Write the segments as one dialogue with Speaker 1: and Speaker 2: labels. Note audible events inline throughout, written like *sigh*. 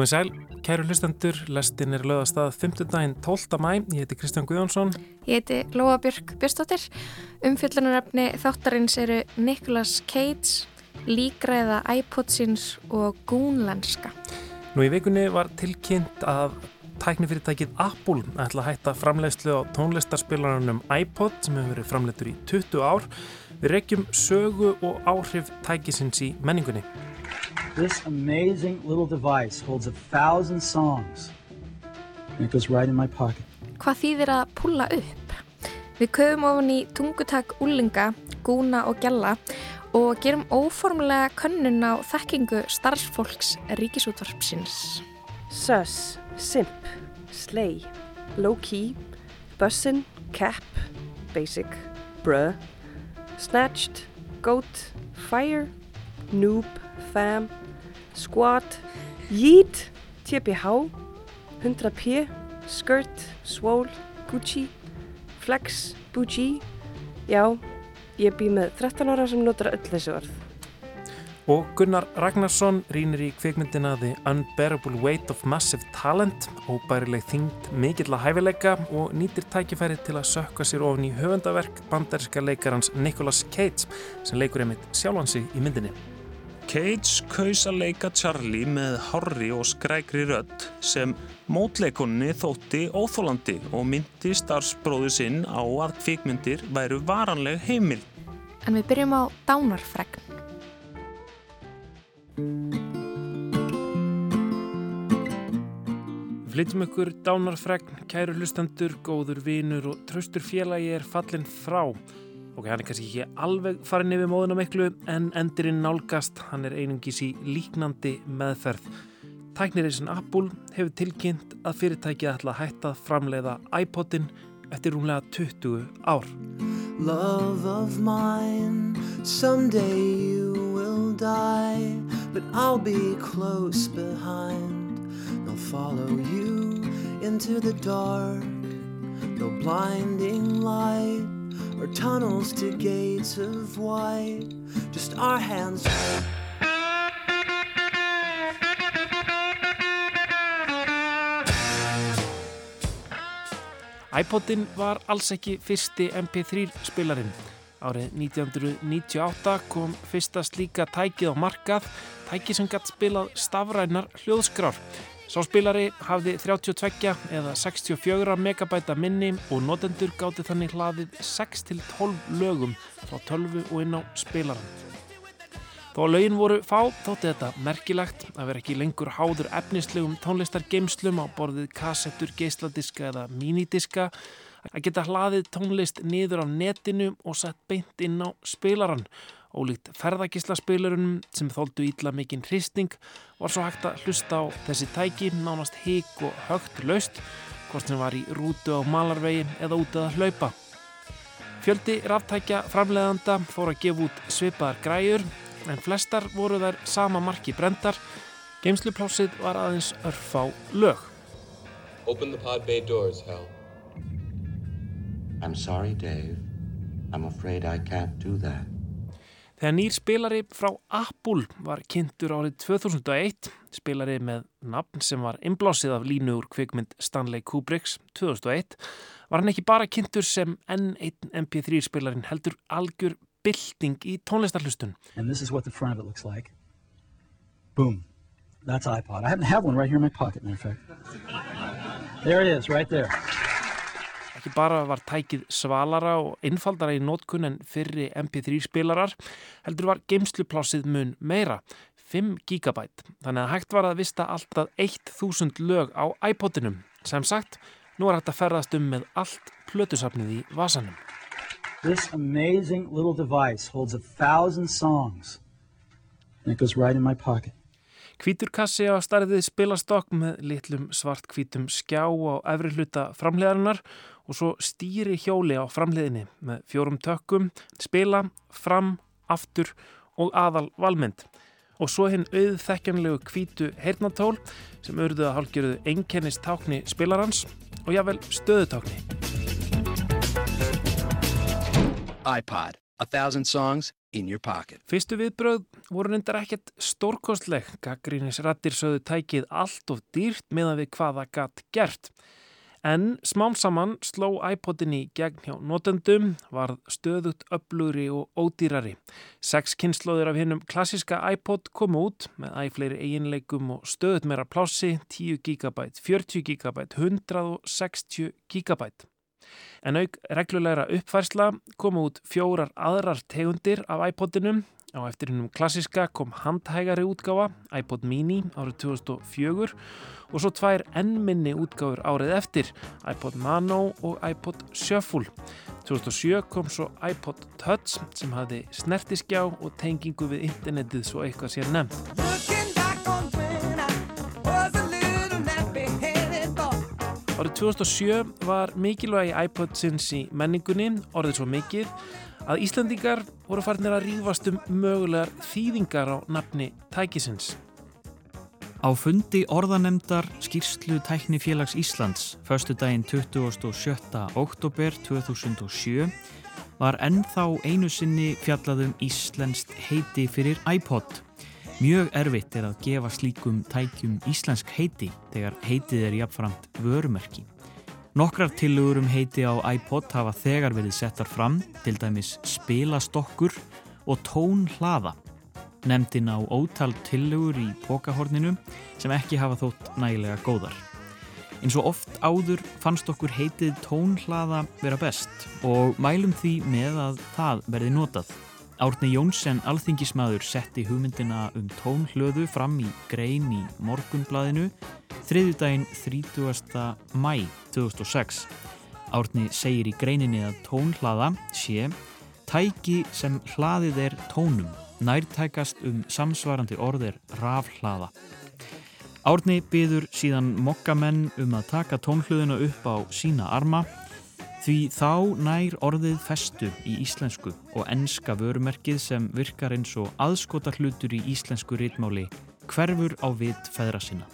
Speaker 1: Komið sæl, kæru hlustendur, lestin er lögast að 5. daginn 12. mæ, ég heiti Kristján Guðjónsson.
Speaker 2: Ég heiti Lóa Björk Björnstóttir, umfjöldunaröfni þáttarins eru Nicolas Cage, líkræða iPodsins og gúnlenska.
Speaker 1: Nú í vikunni var tilkynnt að tæknifyrirtækið Apple ætla að hætta framleiðslu á tónlistarspilarunum iPod sem hefur verið framleitur í 20 ár. Við rekjum sögu og áhrif tækisins í menningunni.
Speaker 3: This amazing little device holds a thousand songs and it goes right in my pocket.
Speaker 2: Hvað þýðir að pulla upp? Við köfum ofan í tungutak úlinga, gúna og gjalla og gerum óformlega könnun á þekkingu starfsfólks ríkisútvarpsins.
Speaker 4: Sus, Simp, Slay, Low Key, Bussin, Cap, Basic, Bruh, Snatched, Goat, Fire, Noob, Fam, Squat, Yeet, TPH, 100p, Skirt, Swole, Gucci, Flex, Bougie. Já, ég bý með 13 ára sem notar öll þessu orð.
Speaker 1: Og Gunnar Ragnarsson rínir í kvikmyndina The Unbearable Weight of Massive Talent, óbærileg þyngd mikill að hæfileika og nýtir tækifæri til að sökka sér ofn í höfundaverk bandaríska leikarans Nicolas Cage sem leikur einmitt sjálfansi í myndinni.
Speaker 5: Cage kaus að leika Charlie með horri og skrækri rödd sem mótleikonni þótti óþólandi og myndi starfsbróðu sinn á að kvikmyndir væru varanleg heimil.
Speaker 2: En við byrjum á dánarfregn.
Speaker 1: Flytjum ykkur dánarfregn, kæru hlustendur, góður vinur og traustur félagi er fallin frá. Ok, hann er kannski ekki alveg farin yfir móðuna miklu en endurinn nálgast, hann er einungis í líknandi meðferð. Tæknirísin Apple hefur tilkynnt að fyrirtækið ætla að hætta framleiða iPodin eftir rúmlega 20 ár.
Speaker 6: Love of mine, someday you will die, but I'll be close behind. I'll follow you into the dark, no blinding light, or tunnels to gates of white, just our hands.
Speaker 1: iPodin var alls ekki fyrsti MP3 spilarinn. Árið 1998 kom fyrsta slíka tækið á markað, tækið sem gætt spilað stafrænar hljóðskrár. Sá spilari hafði 32 eða 64 megabæta minni og notendur gáti þannig hlaðið 6-12 lögum frá 12 og inn á spilaran. Þó að lögin voru fá þótti þetta merkilegt að vera ekki lengur háður efnislegum tónlistargeimslum á borðið kassettur, geisladiska eða mínidiska að geta hlaðið tónlist niður á netinu og sett beint inn á spilaran. Ólíkt ferðagislaspilurunum sem þóldu ídla mikinn hristing var svo hægt að hlusta á þessi tæki nánast hík og högt laust hvort sem var í rútu á malarvegi eða út að hlaupa. Fjöldi ráftækja framleiðanda fór að gefa út svipaðar græjur en flestar voru þær sama marki brendar. Geimsluplásið var aðeins örf á lög.
Speaker 7: Open the pod bay doors, Hal.
Speaker 8: I'm sorry, Dave. I'm afraid I can't do that.
Speaker 1: Þegar nýr spilari frá Apple var kynntur árið 2001, spilari með nafn sem var inblásið af línu úr kvikmynd Stanley Kubricks 2001, var hann ekki bara kynntur sem N1 MP3 spilarin heldur algjör bylting í tónlistarhlustun.
Speaker 3: And this is what the front of it looks like. Boom. That's iPod. I happen to have one right here in my pocket, matter of fact. There it is, right there.
Speaker 1: Ekki bara var tækið svalara og einfaldara í nótkunn en fyrri MP3 spilarar, heldur var geimsluplásið mun meira, 5 gigabæt. Þannig að hægt var að vista alltaf 1000 lög á iPodinum. Sem sagt, nú er hægt að ferðast um með allt plötusafnið í vasanum.
Speaker 3: This amazing little device holds a thousand songs and it goes right in my pocket.
Speaker 1: Kvíturkassi á starfið spilastokk með litlum svartkvítum skjá á efri hluta framleiðarinnar og svo stýri hjóli á framleiðinni með fjórum tökkum, spila, fram, aftur og aðal valmynd. Og svo hinn auðþekkjanlegu kvítu heyrnatól sem auðvitað hálfgerðu einkennistákni spilarans og jável stöðutákni.
Speaker 9: iPod. A thousand songs, in your pocket.
Speaker 1: Fyrstu viðbröð voru reyndar ekkert stórkostleg. Gaggrínis rattir sögðu tækið allt of dýrt meðan við hvaða gatt gert. En smám saman sló iPodin í gegn hjá notendum, var stöðut öflugri og ódýrari. Seks kynnslóðir af hennum klassiska iPod kom út með æfleiri eiginleikum og stöðut meira plássi, 10 GB, 40 GB, 160 GB. En auk reglulegra uppfærsla kom út fjórar aðrar tegundir af iPodinum Á eftir hennum klassiska kom handhægari útgáfa, iPod mini árið 2004 og svo tvær ennminni útgáfur árið eftir, iPod Nano og iPod Shuffle. 2007 kom svo iPod Touch sem hafði snertiskjá og tengingu við internetið svo eitthvað sér nefnt. Árið 2007 var mikilvægi iPodsins í menningunni, orðið svo mikið, að Íslandingar voru farinir að rýfast um mögulegar þýðingar á nafni tækisins.
Speaker 10: Á fundi orðanemdar skýrslu tækni félags Íslands förstu daginn 27. oktober 2007 var ennþá einu sinni fjallaðum íslenskt heiti fyrir iPod. Mjög erfitt er að gefa slíkum tækjum íslensk heiti þegar heitið er jafnframt vörumerki. Nokkrar tilugur um heiti á iPod hafa þegar verið settar fram, til dæmis spilastokkur og tónhlaða. Nemndin á ótal tilugur í pokahorninu sem ekki hafa þótt nægilega góðar. En svo oft áður fannst okkur heitið tónhlaða vera best og mælum því með að það verði notað. Árni Jónsson, alþingismadur, setti hugmyndina um tónhlöðu fram í grein í morgunbladinu þriðjudaginn 30. mæ 2006. Árni segir í greininni að tónhlaða sé tæki sem hlaðið er tónum, nærtækast um samsvarandi orðir rafhlaða. Árni byður síðan mokkamenn um að taka tónhlöðuna upp á sína arma því þá nær orðið festu í íslensku og enska vörumerkið sem virkar eins og aðskota hlutur í íslensku rítmáli hverfur á vit feðra sinna.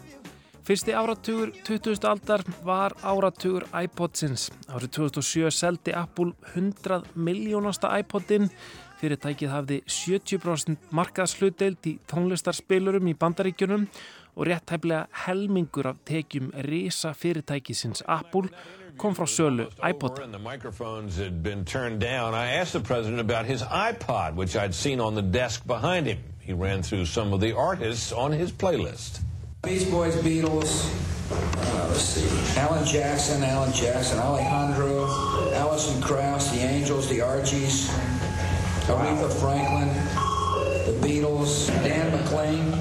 Speaker 1: Fyrsti áratugur 20. aldar var áratugur iPodsins. Árið 2007 seldi Apple 100 miljónasta iPodin. Fyrirtækið hafði 70% markaðslutdeild í tónlistarspilurum í bandaríkjunum og rétt hæflega helmingur af tekjum risa fyrirtækisins Apple kom frá sölu iPod.
Speaker 11: The microphones had been turned down. I asked the president about his iPod, which I'd seen on the desk behind him. He ran through some of the artists on his playlist.
Speaker 12: Beach Boys, Beatles, uh, let's see, Alan Jackson, Alan Jackson, Alejandro, Alison Krauss, the Angels, the Archies, Aretha Franklin, the Beatles, Dan McLean.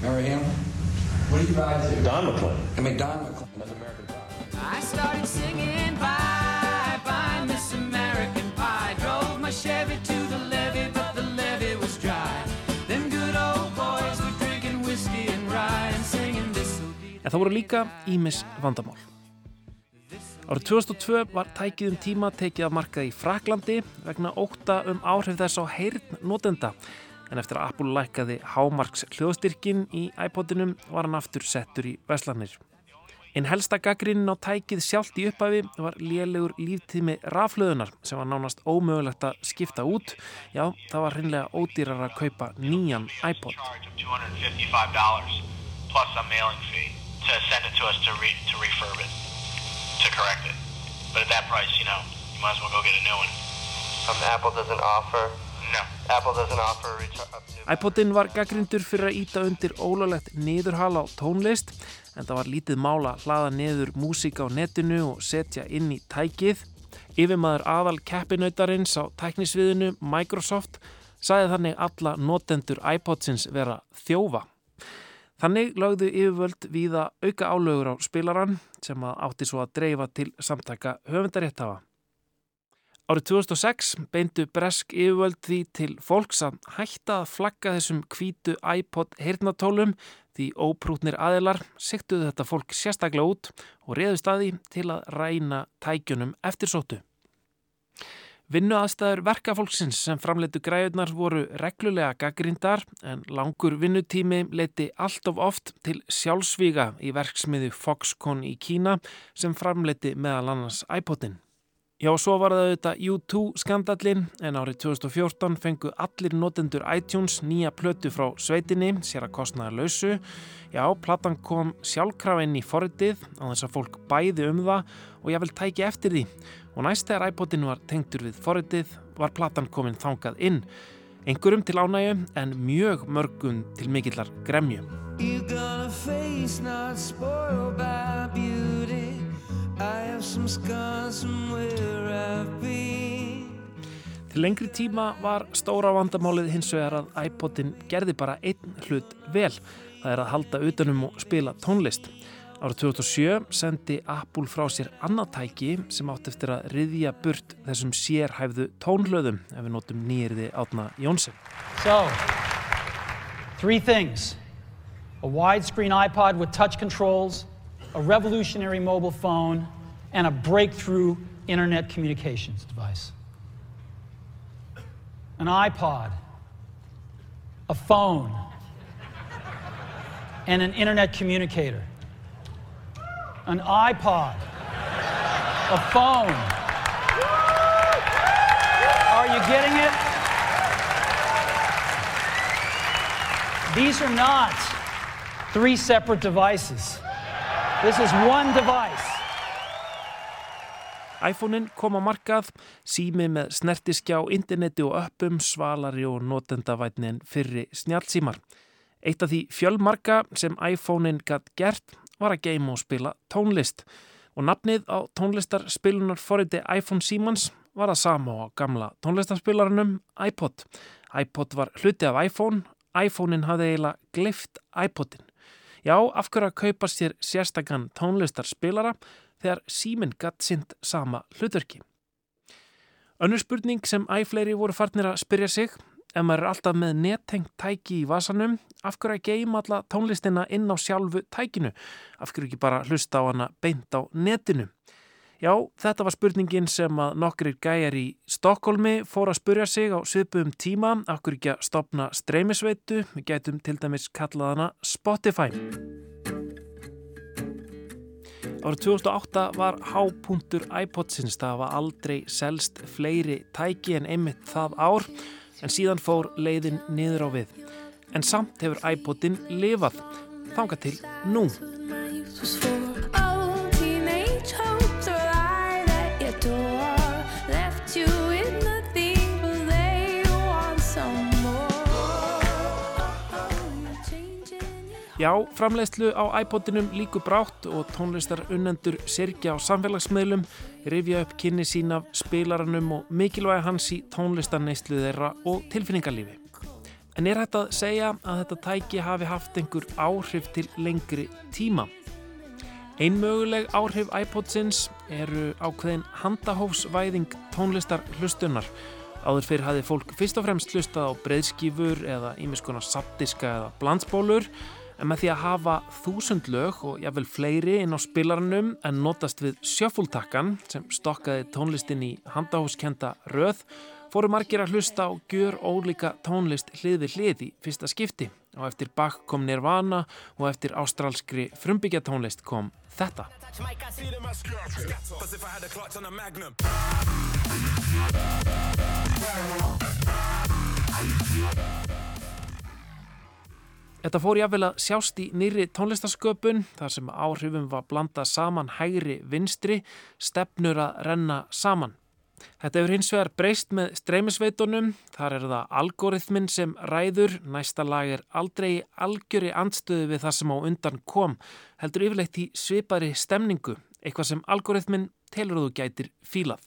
Speaker 12: Remember him? What do you ride to?
Speaker 11: Don McLean.
Speaker 12: I mean, Don McLean.
Speaker 13: I started singing bye bye Miss American Pie. Drove my Chevy to the levee, but the levee was dry. Them good old boys were drinking whiskey and rye and singing this.
Speaker 1: En það voru líka Ímis vandamál. Árið 2002 var tækið um tíma tekið af markað í Fraklandi vegna óta um áhrif þess á heyrn notenda. En eftir að Apple lækaði hámarks hljóðstyrkin í iPodinum var hann aftur settur í veslanir. Einn helsta gaggrínin á tækið sjálft í upphafi var lélegur líftími raflöðunar sem var nánast ómögulegt að skipta út. Já, það var hreinlega ódýrar að kaupa nýjan iPod.
Speaker 14: plus a mailing fee to send it to us to, re to refurb it, to correct it. But at that price, you know, you might as well go get a new one.
Speaker 15: Um, Apple doesn't offer
Speaker 14: No.
Speaker 15: Apple doesn't offer a return up to
Speaker 1: iPodin var gaggrindur fyrir að íta undir ólöglegt niðurhala á tónlist en það var lítið mála að hlaða niður músík á netinu og setja inn í tækið. Yfirmaður aðal keppinautarins á tæknisviðinu Microsoft sagði þannig alla notendur iPodsins vera þjófa. Þannig lögðu yfirvöld víða auka álögur á spilaran sem að átti svo að dreifa til samtaka höfundaréttafa. Árið 2006 beindu bresk yfirvöld því til fólks að hætta að flagga þessum kvítu iPod heyrnatólum því óprútnir aðilar siktuðu þetta fólk sérstaklega út og reðu staði til að ræna tækjunum eftir sótu. Vinnu aðstæður verkafólksins sem framleitu græðunar voru reglulega gaggrindar en langur vinnutími leiti allt of oft til sjálfsvíga í verksmiði Foxconn í Kína sem framleiti meðal annars iPodin. Já, svo var það auðvitað U2 skandallin en árið 2014 fengu allir notendur iTunes nýja plötu frá sveitinni, sér að kostnaða lausu. Já, platan kom sjálfkraf inn í forritið á þess að fólk bæði um það og ég vil tæki eftir því. Og næst þegar iPodin var tengtur við forritið var platan komin þangað inn. Engurum til ánægju en mjög mörgum til mikillar gremju. Til lengri tíma var stóra vandamálið hins vegar að iPodin gerði bara einn hlut vel. Það er að halda utanum og spila tónlist. Árið 2007 sendi Apple frá sér annað tæki sem átt eftir að riðja burt þessum sérhæfðu tónhlöðum ef við notum nýjirði átna Jónsson.
Speaker 9: So, three things. A widescreen iPod with touch controls, a revolutionary mobile phone, and a breakthrough internet communications device. An iPod, a phone, and an internet communicator. An iPod, a phone. Are you getting it? These are not three separate devices. This is one device.
Speaker 1: iPhone-in kom á markað, sími með snertiskjá, interneti og öppum, svalari og notendavætni en fyrri snjálfsímar. Eitt af því fjölmarka sem iPhone-in gætt gert var að geima og spila tónlist og nafnið á tónlistarspilunar forriði iPhone Simans var að sama á gamla tónlistarspilarunum iPod. iPod var hluti af iPhone, iPhone-in hafði eiginlega gleift iPod-in. Já, af hverju að kaupa sér sérstakann tónlistarspilara þegar síminn gatt sint sama hlutverki. Önnur spurning sem æfleiri voru farnir að spyrja sig, ef maður er alltaf með nettengt tæki í vasanum, af hverju að geima alla tónlistina inn á sjálfu tækinu, af hverju ekki bara hlusta á hana beint á netinu. Já, þetta var spurningin sem að nokkrir gæjar í Stokkólmi fór að spurja sig á svipum tíma, af hverju ekki að stopna streymisveitu, við gætum til dæmis kallað hana Spotify. Árið 2008 var hápunktur iPodsins, það var aldrei selst fleiri tæki en einmitt það ár, en síðan fór leiðin niður á við. En samt hefur iPodin lifað, þanga til nú. Já, framleiðslu á iPodinum líku brátt og tónlistar unnendur sirkja á samfélagsmiðlum, rifja upp kynni sín af spilaranum og mikilvæg hans í tónlistarneislu þeirra og tilfinningarlífi. En er þetta að segja að þetta tæki hafi haft einhver áhrif til lengri tíma? Ein möguleg áhrif iPodsins eru ákveðin handahófsvæðing tónlistar hlustunar. Áður fyrir hafi fólk fyrst og fremst hlustað á breyðskífur eða ímiskona sapdiska eða blandsbólur en með því að hafa þúsund lög og jáfnvel fleiri inn á spilarnum en notast við sjöfúltakkan sem stokkaði tónlistin í handahúskenda röð fóru margir að hlusta á gjör ólíka tónlist hlið við hlið í fyrsta skipti og eftir Bach kom Nirvana og eftir ástrálskri frumbyggja tónlist kom þetta. Þetta fór jáfnvel að sjást í nýri tónlistarsköpun þar sem áhrifum var blanda saman hægri vinstri, stefnur að renna saman. Þetta hefur hins vegar breyst með streymisveitunum, þar er það algoritmin sem ræður, næsta lag er aldrei algjöri andstöðu við það sem á undan kom, heldur yfirleitt í svipari stemningu, eitthvað sem algoritmin telur þú gætir fílað.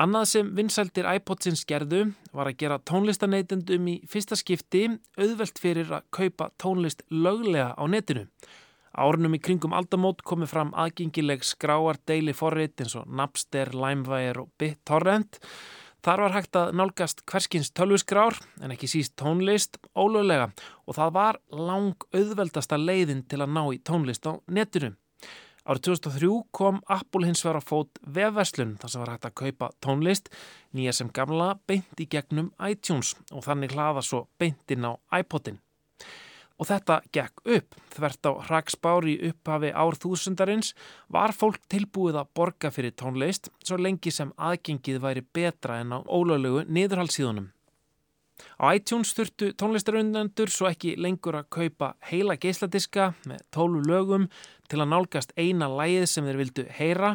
Speaker 1: Annað sem vinsældir iPodsins gerðu var að gera tónlistaneytendum í fyrsta skipti auðvelt fyrir að kaupa tónlist löglega á netinu. Árunum í kringum aldamót komið fram aðgengileg skráar deili forrið eins og Napster, LimeWire og BitTorrent. Þar var hægt að nálgast hverskins tölvusgrár en ekki síst tónlist ólöglega og það var lang auðveldasta leiðin til að ná í tónlist á netinu. Árið 2003 kom Apple hins vegar á fót vefverslun þar sem var hægt að kaupa tónlist, nýja sem gamla beint í gegnum iTunes og þannig hlaða svo beintinn á iPodin. Og þetta gekk upp. Þvert á hraksbár í upphafi ár þúsundarins var fólk tilbúið að borga fyrir tónlist svo lengi sem aðgengið væri betra en á ólöglegu niðurhalsíðunum. Á iTunes þurftu tónlistarundandur svo ekki lengur að kaupa heila geisladiska með tólu lögum til að nálgast eina lægið sem þeir vildu heyra,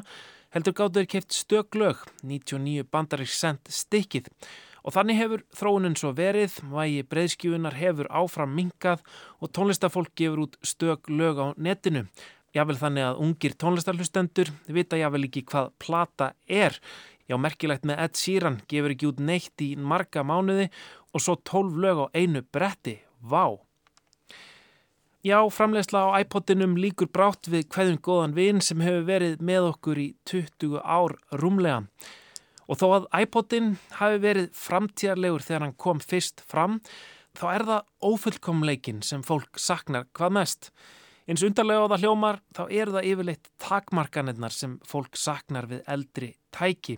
Speaker 1: heldur gáttuður keft stök lög, 99 bandarík sent stikkið Og þannig hefur þróunin svo verið, vægi breyðskjöfunar hefur áfram minkað og tónlistafólk gefur út stök lög á netinu. Jável þannig að ungir tónlistarhlustendur vita jável ekki hvað plata er. Já, merkilegt með Ed Sheeran gefur ekki út neitt í marga mánuði og svo tólf lög á einu bretti. Vá! Já, framlegsla á iPodinum líkur brátt við hverjum góðan vinn sem hefur verið með okkur í 20 ár rúmlega. Og þó að iPodin hafi verið framtíðarlegur þegar hann kom fyrst fram, þá er það ófullkomleikin sem fólk saknar hvað mest. Eins undarlega á það hljómar, þá eru það yfirleitt takmarkanirnar sem fólk saknar við eldri tæki.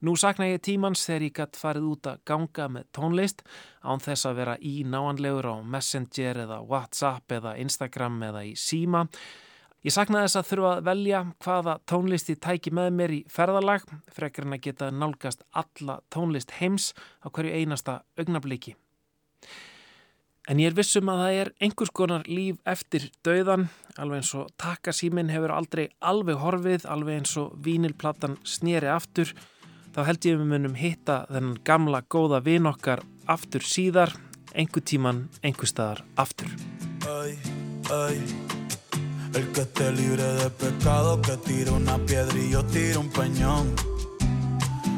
Speaker 1: Nú sakna ég tímans þegar ég gætt farið út að ganga með tónlist án þess að vera í náanlegur á Messenger eða Whatsapp eða Instagram eða í Síma. Ég saknaði þess að þurfa að velja hvaða tónlist ég tæki með mér í ferðalag, frekar en að geta nálgast alla tónlist heims á hverju einasta augnabliki. En ég er vissum að það er einhvers konar líf eftir dauðan, alveg eins og takasímin hefur aldrei alveg horfið, alveg eins og vínilplattan snýri aftur, þá held ég við munum hitta þennan gamla góða vin okkar aftur síðar, einhver tíman, einhver staðar aftur.
Speaker 16: Ay, ay. El que esté libre de pecado, que tire una piedra y yo tiro un peñón.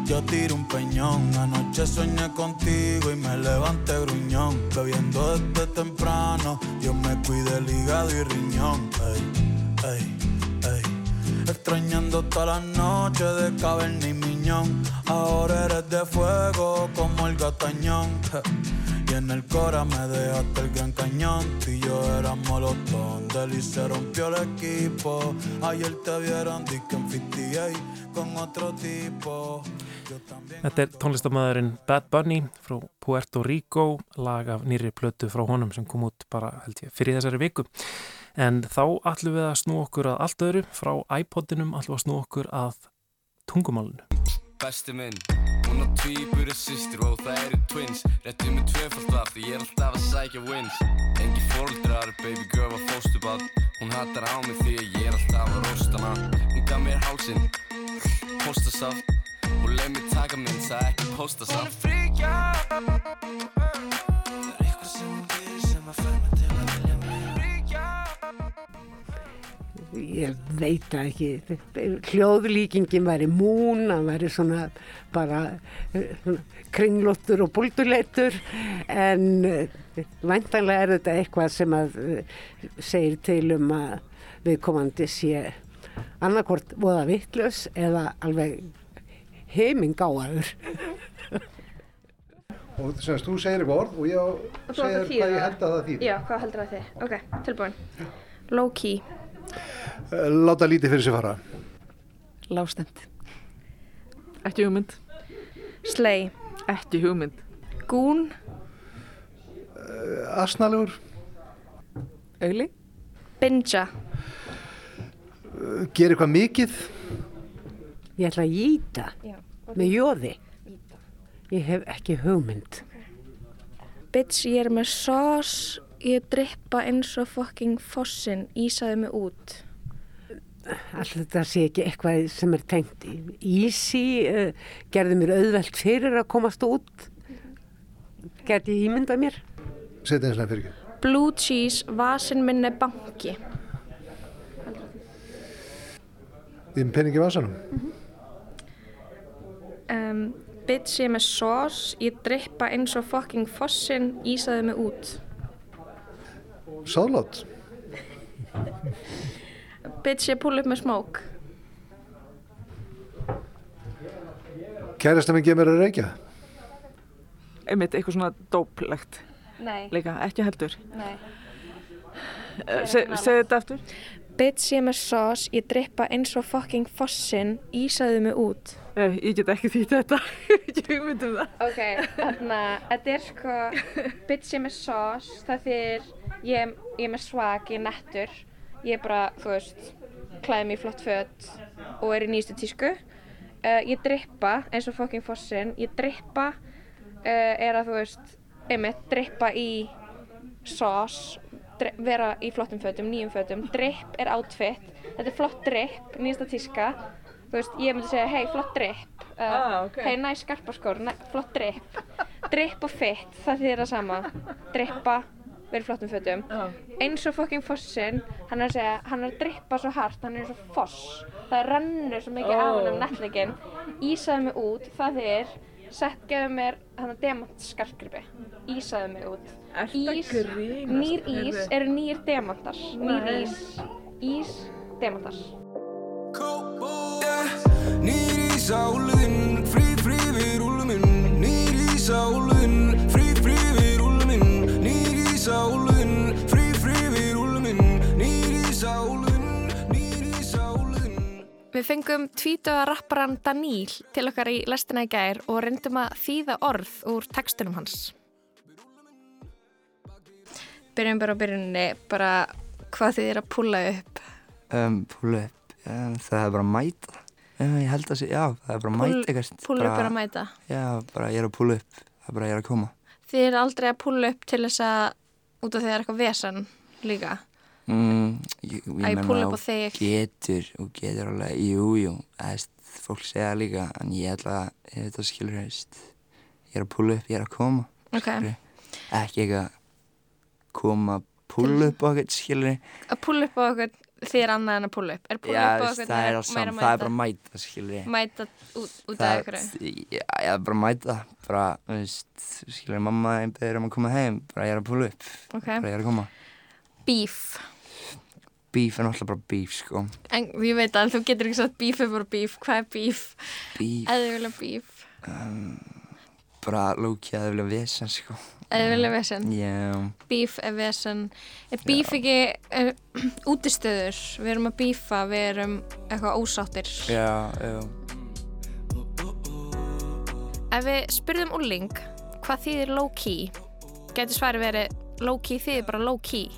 Speaker 16: Yo tiro un peñón. Anoche soñé contigo y me levanté gruñón. Bebiendo desde temprano, yo me cuide el hígado y riñón. Ey, ey, ey. Extrañando todas las noches de caverna y miñón. Ahora eres de fuego como el gatañón. Y en el cora me dejaste el gran cañón. Tú y yo éramos los y se rompió el equipo. Ayer te vieron disque en 58 con otro tipo.
Speaker 1: Þetta er tónlistamæðurinn Bad Bunny frá Puerto Rico, lag af nýri plötu frá honum sem kom út bara held ég fyrir þessari viku. En þá ætlum við að snú okkur að allt öðru, frá iPodinum ætlum við að snú okkur að tungumálunu.
Speaker 17: Besti minn, hún á tvíburi sýstir og það eru twins. Réttið með tvöfald vaft og ég er alltaf að sækja wins. Engi fóldrar, baby girl var fóstubad Hún hattar á mig því ég er alltaf að rosta hana. Hún gaf mér hálsin, postasaft Og leið mér taka minn, það ekki postasaft Hún er fríkja. Það er eitthvað sem hún gerir sem að fær mig til að vilja mig Fríkja.
Speaker 18: Ég veit það ekki. Hljóðlíkingin væri mún hann væri svona bara eh, svona, kringlóttur og búlduleitur. En eh, væntanlega er þetta eitthvað sem að eh, segir til um að viðkomandi sé annarkort voða vittlös eða alveg heimingáaður *laughs*
Speaker 19: og semst þú segir eitthvað orð og ég segir hvað ég
Speaker 2: það.
Speaker 19: held að það þýð
Speaker 2: Já, hvað heldur það þið? Ok, tilbúin. Low key.
Speaker 19: láta lítið fyrir sig fara
Speaker 20: Lástend. Ekki hugmynd.
Speaker 2: Slay.
Speaker 20: Ekki hugmynd.
Speaker 2: Gún.
Speaker 19: asnalegur
Speaker 20: Auli.
Speaker 2: Binja.
Speaker 19: gera eitthvað mikið
Speaker 18: ég ætla að gýta
Speaker 2: Já.
Speaker 18: með jóði ég hef ekki hugmynd.
Speaker 2: Bitch, ég er með sós, ég drippa eins og fucking fossin, ísaði mig út.
Speaker 18: Alltaf þetta sé ekki eitthvað sem er tengt Easy uh, gerði mér auðvelt fyrir að komast út. Gerði ég ímyndað mér?
Speaker 19: Setja eins og fyrir ekki
Speaker 2: Blue cheese, vasin minn er banki.
Speaker 19: þinn peningi vasanum
Speaker 2: Um, bitch, ég með sós, ég drippa eins og fucking fossin, ísaði mig út.
Speaker 19: sáðlátt
Speaker 2: Bitch, ég púl upp með smók.
Speaker 19: kærasta minn gefur mér að reykja
Speaker 20: Einmitt eitthvað svona dóplegt.
Speaker 2: Nei.
Speaker 20: Líka, ekki heldur.
Speaker 2: Nei.
Speaker 20: Uh, se, segðu þetta aftur.
Speaker 2: Bitch, ég er með sós, ég drippa eins og fucking fossin, ísaði mig út.
Speaker 20: Uh, ég get ekki þýtt þetta. *laughs* Ekki hugmynd um það.
Speaker 2: Ok, þarna, þetta er sko, bitch, ég er með sós, það þýr ég, ég er með svag, ég er nettur ég er bara, þú veist klæði mig flott föt og er í nýjastu tísku uh, ég drippa eins og fucking fossin ég drippa uh, er að þú veist einmitt drippa í sós vera í flottum fötum, nýjum fötum. Dripp er outfit, þetta er flott dripp nýjasta tíska. Veist, ég myndi segja, hei, flott dripp uh,
Speaker 20: Ah, ok.
Speaker 2: hei, næ, skarpaskór, næ, flott dripp dripp og fit, það þýðir það sama. Drippa, vera í flottum fötum. Eins og fucking fossin hann er að segja, hann er að drippa svo hart hann er eins og foss, það rennur svo mikið á
Speaker 20: Ó.
Speaker 2: hann um nettleikin ísaði mig út, það þýðir sett gefið mér demant skarkripi ísaði mig út ís, nýr ís eru nýr demantar. Nýr ís, ís, demantar.
Speaker 21: Nýr ís á úluðinn, frí, frí við úluminn Nýr ís á úluðinn, frí, frí við úluminn Nýr ís á úluðinn, frí, frí við úluminn Nýr ís á úluðinn, nýr ís á úluðinn
Speaker 2: Við fengum tvítuða rapparan Daníl til okkar í lestina í gær og reyndum að þýða orð úr textunum hans. Byrjum bara á byrjunni, bara hvað þið er að púla upp.
Speaker 22: um, púlu upp um, það er bara að mæta um, ég held að sé, já, það er bara að mæta eitthvað
Speaker 2: púlla upp er að mæta.
Speaker 22: já, bara ég er að púlu upp það er bara ég er að koma
Speaker 2: Þið er aldrei að púla upp til þess að, út af því það er eitthvað vesen líka.
Speaker 22: mm, ég, ég
Speaker 2: Að ég púlla upp á þig.
Speaker 22: getur og getur alveg, jú, jú eðst, fólk segja líka en ég held að þetta skilur ég er að púlu upp, ég er að koma
Speaker 2: Ok.
Speaker 22: skilurðu. ekki eitthvað koma púlu upp á eitthvað skilur
Speaker 2: Að púla upp á okkur, þið er annað en að púla upp. Er
Speaker 22: já,
Speaker 2: upp á okkur
Speaker 22: það er, sam,
Speaker 2: að
Speaker 22: það er bara að mæta skilur
Speaker 2: Mæta út, út af ykkur.
Speaker 22: Já, er bara mæta bara, veist, skilur mamma einn beður um að koma heim, bara ég er að púla upp
Speaker 2: Ok.
Speaker 22: bara ég er að koma
Speaker 2: Beef.
Speaker 22: Beef er náttúrulega bara beef, sko
Speaker 2: En ég veit að þú getur ekki sagt beef er bara beef. Hvað er beef?
Speaker 22: Beef.
Speaker 2: Eða þið vilja beef.
Speaker 22: um, bara lókið að það vilja vesen, sko
Speaker 2: Eða vilja vesen.
Speaker 22: Já,
Speaker 2: Beef er vesen. Er beef ekki uh, útistöður? Við erum að beefa, við erum eitthvað ósáttir.
Speaker 22: já, já
Speaker 2: Ef við spurðum úrling hvað þýðir low key, getur svari verið low key þýðir bara low key.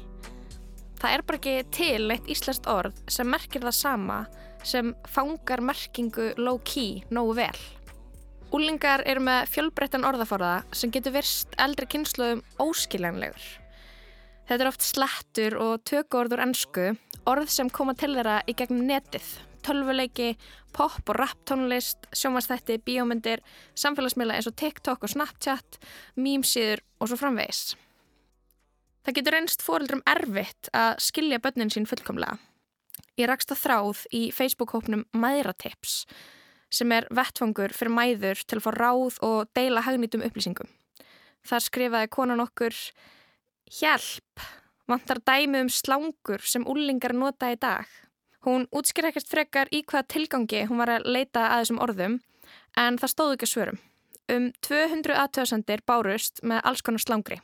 Speaker 2: Það er bara ekki til eitt íslenskt orð sem merkir það sama sem fangar merkingu low key nógu vel. Úlingar eru með fjölbreyttan orðaforða sem getur virst eldri kynsluðum óskiljanlegur. Þetta er oft slettur og tökuorð úr ennsku, orð sem koma til þeirra í gegnum netið, tölvuleiki, pop og rap tónlist, sjómanstætti, bíómyndir, samfélagsmiðla eins og TikTok og Snapchat, mýmsíður og svo framvegis. Það getur reynst fóreldrum erfitt að skilja börnin sín fullkomlega. Ég rakst að þráð í Facebook-hópnum Mæðratips sem er vettfangur fyrir mæður til að fá ráð og deila hagnýtum upplýsingum. Þar skrifaði konan okkur Hjálp, vantar dæmi um slangur sem úlingar nota í dag. Hún útskýr ekkert frekar í hvaða tilgangi hún var að leita að þessum orðum en það stóð ekki svörum. Um 200 aðtöðsendir bárust með alls konar slangri.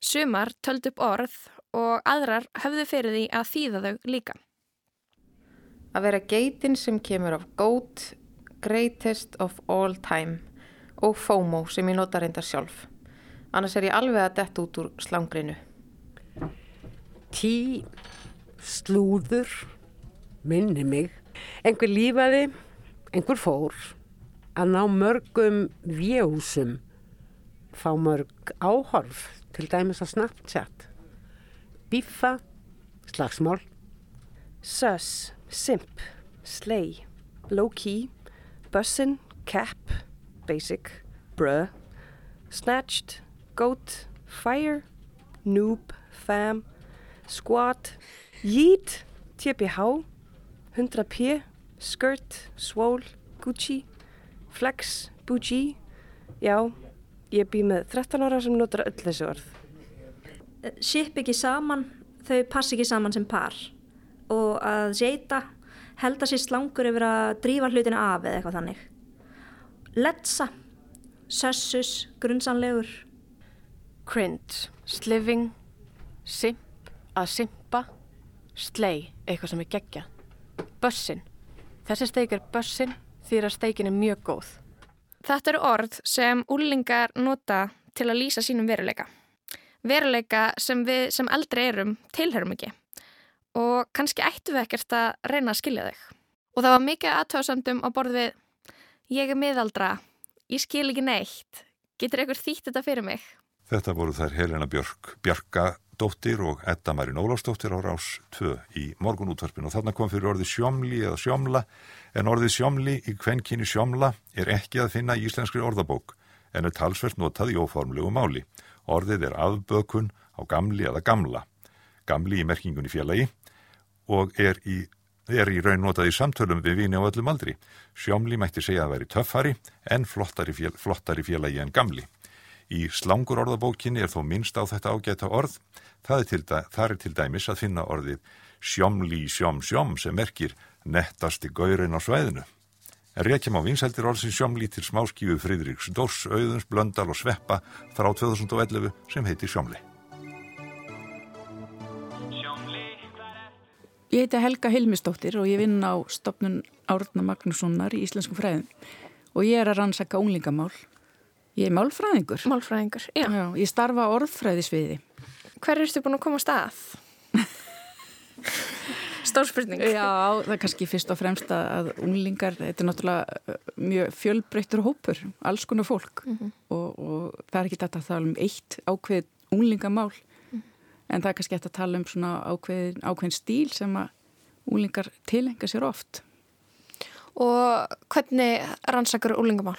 Speaker 2: Sumar töldu upp orð og aðrar höfðu fyrir því að þýða þau líka.
Speaker 23: Að vera geitin sem kemur af GOAT, Greatest of All Time og FOMO sem ég nota reyndar sjálf. Annars er ég alveg að detta út úr slangrinu.
Speaker 18: Tí, slúður, minni mig. Einhver lífaði, einhver fór að ná mörgum vjósum, fá mörg áhorf, til dæmis að Snapchat. Bífa, slagsmál.
Speaker 4: Sus, simp, slay, low key, bussin, cap, basic, bruh, snatched, goat, fire, noob, fam, squat, yeet, TPH, 100p, skirt, swole, Gucci, flex, bougie, já, ég bý með 13 ára sem notar öll þessi orð.
Speaker 24: ship ekki saman, þau passi ekki saman sem par. Og að seita held að sér slangur yfir að drífa hlutina af eða eitthvað þannig. Letsa, sössus, grunnsanlegur.
Speaker 25: Cringe, sliving, simp, að simpa, slay, eitthvað sem er geggja. Bussin, þessi steik er bussin því að steikin er mjög góð.
Speaker 2: Þetta eru orð sem úlingar nota til að lýsa sínum veruleika. veruleika sem við sem eldri erum tilherum ekki og kannski ættum við ekkert að reyna að skilja þau. Og það var mikið aðtöðsandum á borð við ég er miðaldra, ég skil ekki neitt, getur einhver þýtt þetta fyrir mig?
Speaker 26: Þetta voru þær Helena Björk, Bjarka dóttir og Edda Marín Ólafsdóttir á rás 2 í morgunútvarpinu og þarna kom fyrir orðið sjómli eða sjómla en orðið sjómli í kvenkinni sjómla er ekki að finna í íslenskri orðabók en er talsvert notað í óformlegu máli. Orðið er afbökun á gamli eða gamla, gamli í merkingunni félagi og er í, er í raun notað í samtölum við vini á öllum aldri. Sjómli mætti segja að veri töffari en flottari, fél, flottari félagi en gamli. Í slangur orðabókinni er þó minnst á þetta ágæta orð. Það er til, er til dæmis að finna orðið sjómli sjóm sjóm sem merkir nettasti gaurin á svæðinu. En reykjum á vinseldir orðsin sjómli til smáskífu Fridriks Dórs, Auðuns, Blöndal og Sveppa frá 2011 sem heitir sjómli.
Speaker 27: Ég heiti Helga Hilmisdóttir og ég vinn á stopnun Árna Magnússonar í Íslenskum fræðum og ég er að rannsaka unglingamál. Ég er málfræðingur.
Speaker 2: Málfræðingur, já.
Speaker 27: já ég starfa orðfræðisviði.
Speaker 2: Hver erstu búin að koma stað? *laughs* Stórspurning.
Speaker 27: Já, það er kannski fyrst og fremst að unglingar, þetta er náttúrulega mjög fjölbreyttur hópur, alls konar fólk mm -hmm. og, og það er ekki þetta að tala um eitt ákveð unglingamál. En það er kannski þetta að tala um svona ákveðin, ákveðin stíl sem að unglingar tilenga sér oft.
Speaker 2: Og hvernig rannsakar unglingamál?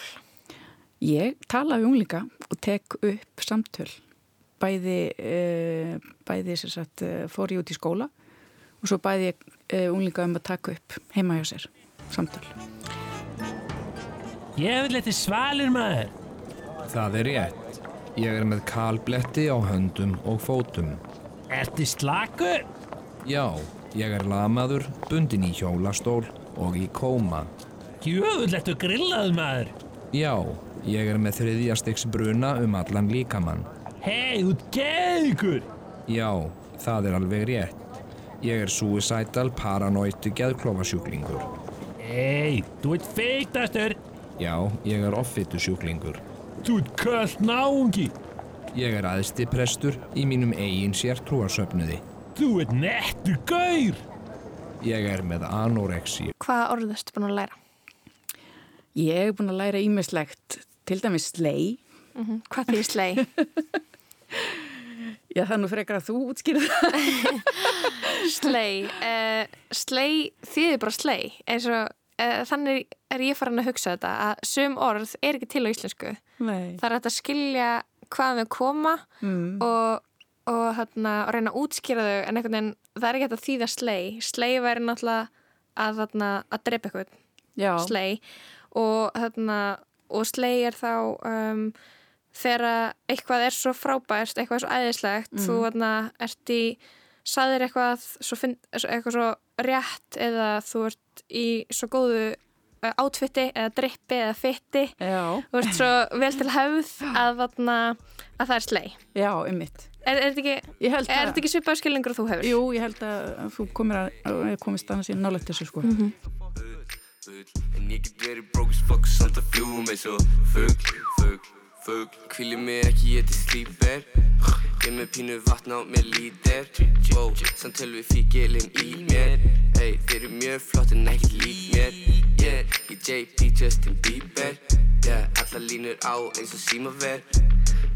Speaker 27: Ég tala við unglinga og tek upp samtöl. Bæði, e, bæði sagt, fór ég út í skóla og svo bæði ég e, unglinga um að taka upp heima hjá sér samtöl.
Speaker 28: Ég vil eitthvað svalur maður.
Speaker 29: Það er rétt. Ég er með kalbletti á höndum og fótum.
Speaker 28: Ertu slakur?
Speaker 29: Já, ég er lamaður, bundin í hjólastól og í kóma.
Speaker 28: Jöfull, ertu grillaður maður?
Speaker 29: Já, ég er með þriðjastegs bruna um allan líkamann.
Speaker 28: Hei, þú geðugur!
Speaker 29: Já, það er alveg rétt. Ég er suicidal paranoitu geðklófasjúklingur.
Speaker 28: Hei, þú ert feiktastur!
Speaker 29: Já, ég er offitu sjúklingur.
Speaker 28: Þú ert kallt náungi!
Speaker 29: Ég er aðsti prestur í mínum eigin sértrúarsöfnuði.
Speaker 28: Þú ert nettur gaur!
Speaker 29: Ég er með anorexi.
Speaker 2: Hvaða orð erstu búin að læra?
Speaker 27: Ég hef búin að læra ímislegt, til dæmis slei.
Speaker 2: Mm -hmm. Hvað því slei? *laughs*
Speaker 27: Já, það er nú frekar að þú útskýrða það.
Speaker 2: slei. Uh, slei þýðir bara slei. Eins og uh, þannig er ég farin að hugsa þetta að sum orð er ekki til á íslensku.
Speaker 27: Nei.
Speaker 2: Það er að skilja hvaðan þau koma
Speaker 27: mm.
Speaker 2: og, og, hérna, reyna að útskýra þau en einhvern veginn það er ekki að þýða slei. Slei væri náttúrulega að, hérna, að drepa eitthvað.
Speaker 27: Já.
Speaker 2: Slei og, hérna, og slei er þá um, þegar eitthvað er svo frábært, eitthvað er svo æðislegt
Speaker 27: Mhm.
Speaker 2: þú hérna, ert í saðir eitthvað svo, finn, eitthvað svo rétt eða þú ert í svo góðu átfitti eða drippi eða fitti
Speaker 27: Já.
Speaker 2: þú ert svo vel til höfð að, vatna, að það er slei
Speaker 27: Já, ummitt.
Speaker 2: Er, er þetta ekki, ekki svipað skilningur þú hefur?
Speaker 27: Jú, ég held að þú komir að, að komist annars í nálægt þessu sko.
Speaker 2: Mhm.
Speaker 17: En ég get verið broke as fuck samt að fljúum eins og fugg, fugg, fugg Hvíli mig ekki ég til slíper Ég með pínu vatn á mér lítir Wow, samt höl við fíkilinn í mér Ey, þeir eru mjög flott en ekki lík mér Yeah, ég JP Justin Bieber. Yeah, allar línur á eins og símaver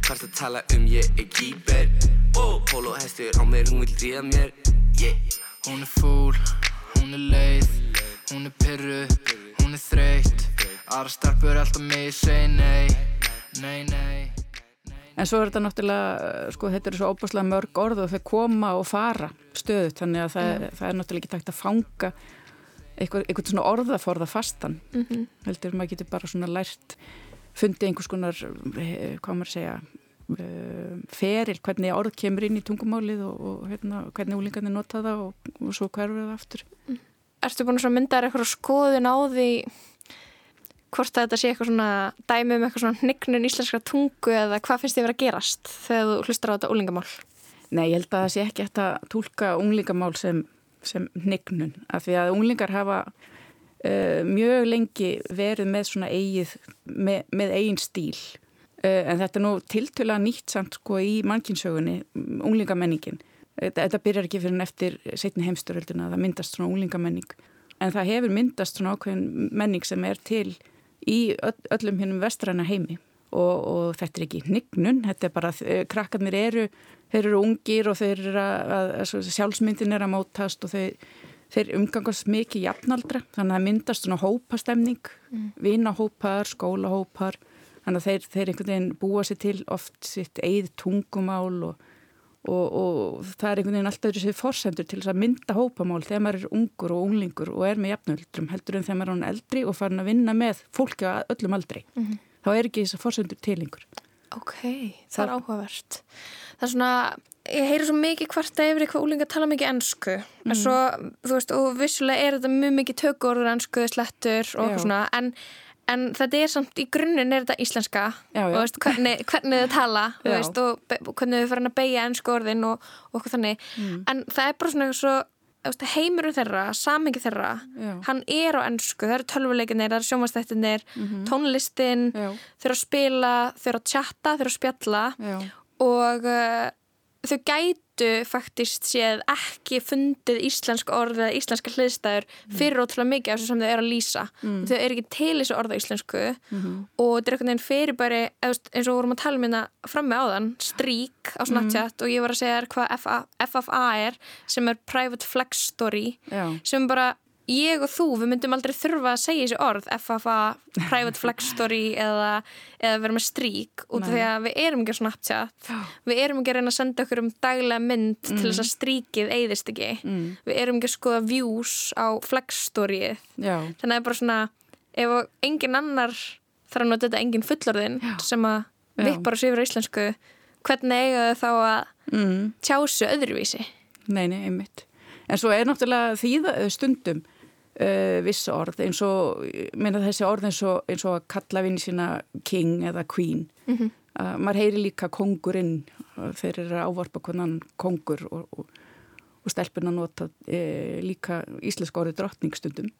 Speaker 17: Hvart að tala um ég er kýper Oh, polo hestur á mér, hún vil ríða mér. Yeah.
Speaker 30: Hún er fúl, hún er leið, hún er pyrru, hún er þreytt. Aðra starpur alltaf mig, segi nei, nei, nei
Speaker 27: En svo er þetta náttúrulega, sko, þetta eru svo óbúslega mörg orð og þau koma og fara stöðut, þannig að það,
Speaker 2: Já.
Speaker 27: það er náttúrulega ekki takt að fanga eitthvað, eitthvað svona orðaforða fastan.
Speaker 2: Mhm.
Speaker 27: Heldur maður getur bara svona lært, fundið einhvers konar, eh, hvað maður segja, uh, feril, hvernig orð kemur inn í tungumálið og, og hérna, hvernig úlingarnir nota það og, og svo hverfið það aftur.
Speaker 2: Ertu búin að mynda eitthvað skoðun á því hvort þetta sé eitthvað svona dæmi um eitthvað svona hnignun íslenskra tungu eða hvað finnst þið verið að gerast þegar þú hlustar á þetta úlingamál?
Speaker 27: Nei, ég held að það sé ekki eftir að tólka unglingamál sem, sem hnignun af því að unglingar hafa uh, mjög lengi verið með svona eigið, með, með eigin stíl Eh, En þetta er nú tiltöla nýtt samt sko í mannkinsögunni, unglingamenningin. Þetta, þetta byrjar ekki fyrir en eftir setni heimsturöldina að það myndast svona unglingamenning. En það hefur myndast svona ákveðin menning sem er til í öll, öllum hinnum vestræna heimi. Og, og þetta er ekki hnignun, þetta er bara, eh, krakkarnir eru, þeir eru ungir og þeir eru að, að, að sjálfsmyndin er að mótast og þeir, þeir umgangast mikið jafnaldra, þannig að myndast svona hópastemning,
Speaker 2: Mm.
Speaker 27: vinahópar, skólahópar, þannig að þeir, þeir einhvern veginn búa sér til oft sitt eigið tungumál og, og, og það er einhvern veginn alltaf þessi forsendur til þess að mynda hópamál þegar maður er ungur og unglingur og er með jafnöldrum heldur en þegar maður er eldri og farin að vinna með fólki á öllum aldri.
Speaker 2: Mhm.
Speaker 27: Þá er ekki þess að forsendur tilengur.
Speaker 2: Ok, það er áhugavert. Það er svona, ég heyri svo mikið hvarta yfir eitthvað úlinga tala mikið ennsku. En
Speaker 27: Mhm.
Speaker 2: svo, þú veist, og vissulega er þetta mjög mikið tökurur ennsku, slettur og eitthvað svona. En, en þetta er samt, í grunninn er þetta íslenska.
Speaker 27: Já, já.
Speaker 2: Og veist, hvernig, hvernig þau tala, veist, og og hvernig þau farin að beigja ennsku orðin og, og eitthvað þannig.
Speaker 27: Mm.
Speaker 2: En það er bara svona svo, heimurinn þeirra, samingi þeirra,
Speaker 27: Já.
Speaker 2: hann er á ennsku. Það eru tölvuleikinir, það eru sjónvastættinir,
Speaker 27: Mhm.
Speaker 2: tónlistin, þau eru að spila, þau eru að chatta, þau eru að spjalla
Speaker 27: Já.
Speaker 2: og uh, þau gætu faktist séð ekki fundið íslensk orð eða íslenska hliðstæður fyrir ótrúlega mikið af þessu sem þau eru að lýsa
Speaker 27: Mm.
Speaker 2: þau eru ekki til þessu orða íslensku
Speaker 27: Mhm.
Speaker 2: og þetta er einhvern veginn fyrir bara eins og vorum að tala um hérna frammi áðan strík á Snapchat og ég var að segja hvað FA, FFA er sem er Private Flex Story
Speaker 27: Já.
Speaker 2: sem bara ég og þú, við myndum aldrei þurfa að segja þessi orð FFA, Private Flex Story eða, eða vera með strík út af því að við erum ekki á Snapchat við erum ekki að reyna að senda okkur um daglega mynd til
Speaker 27: Mm.
Speaker 2: þess að stríkið eyðist ekki
Speaker 27: Mm.
Speaker 2: við erum ekki að skoða views á Flex Storyið
Speaker 27: Já.
Speaker 2: þannig að það er bara svona ef engin annar þarf að nota þetta engin fullorðin sem að
Speaker 27: Já.
Speaker 2: vippar og sýfur á íslensku hvernig eiga þau þá að
Speaker 27: Mm.
Speaker 2: tjásu öðruvísi
Speaker 27: Nei, nei, einmitt. En svo er náttúrulega þýða stundum uh, viss orð eins og, meina þessi orð eins og, eins og að kalla vinni sína king eða queen.
Speaker 2: Mhm.
Speaker 27: Uh, maður heyri líka kongurinn, uh, þeir eru að ávarpa konan kongur og, og, og stelpun að nota uh, líka íslensk orði drottning stundum.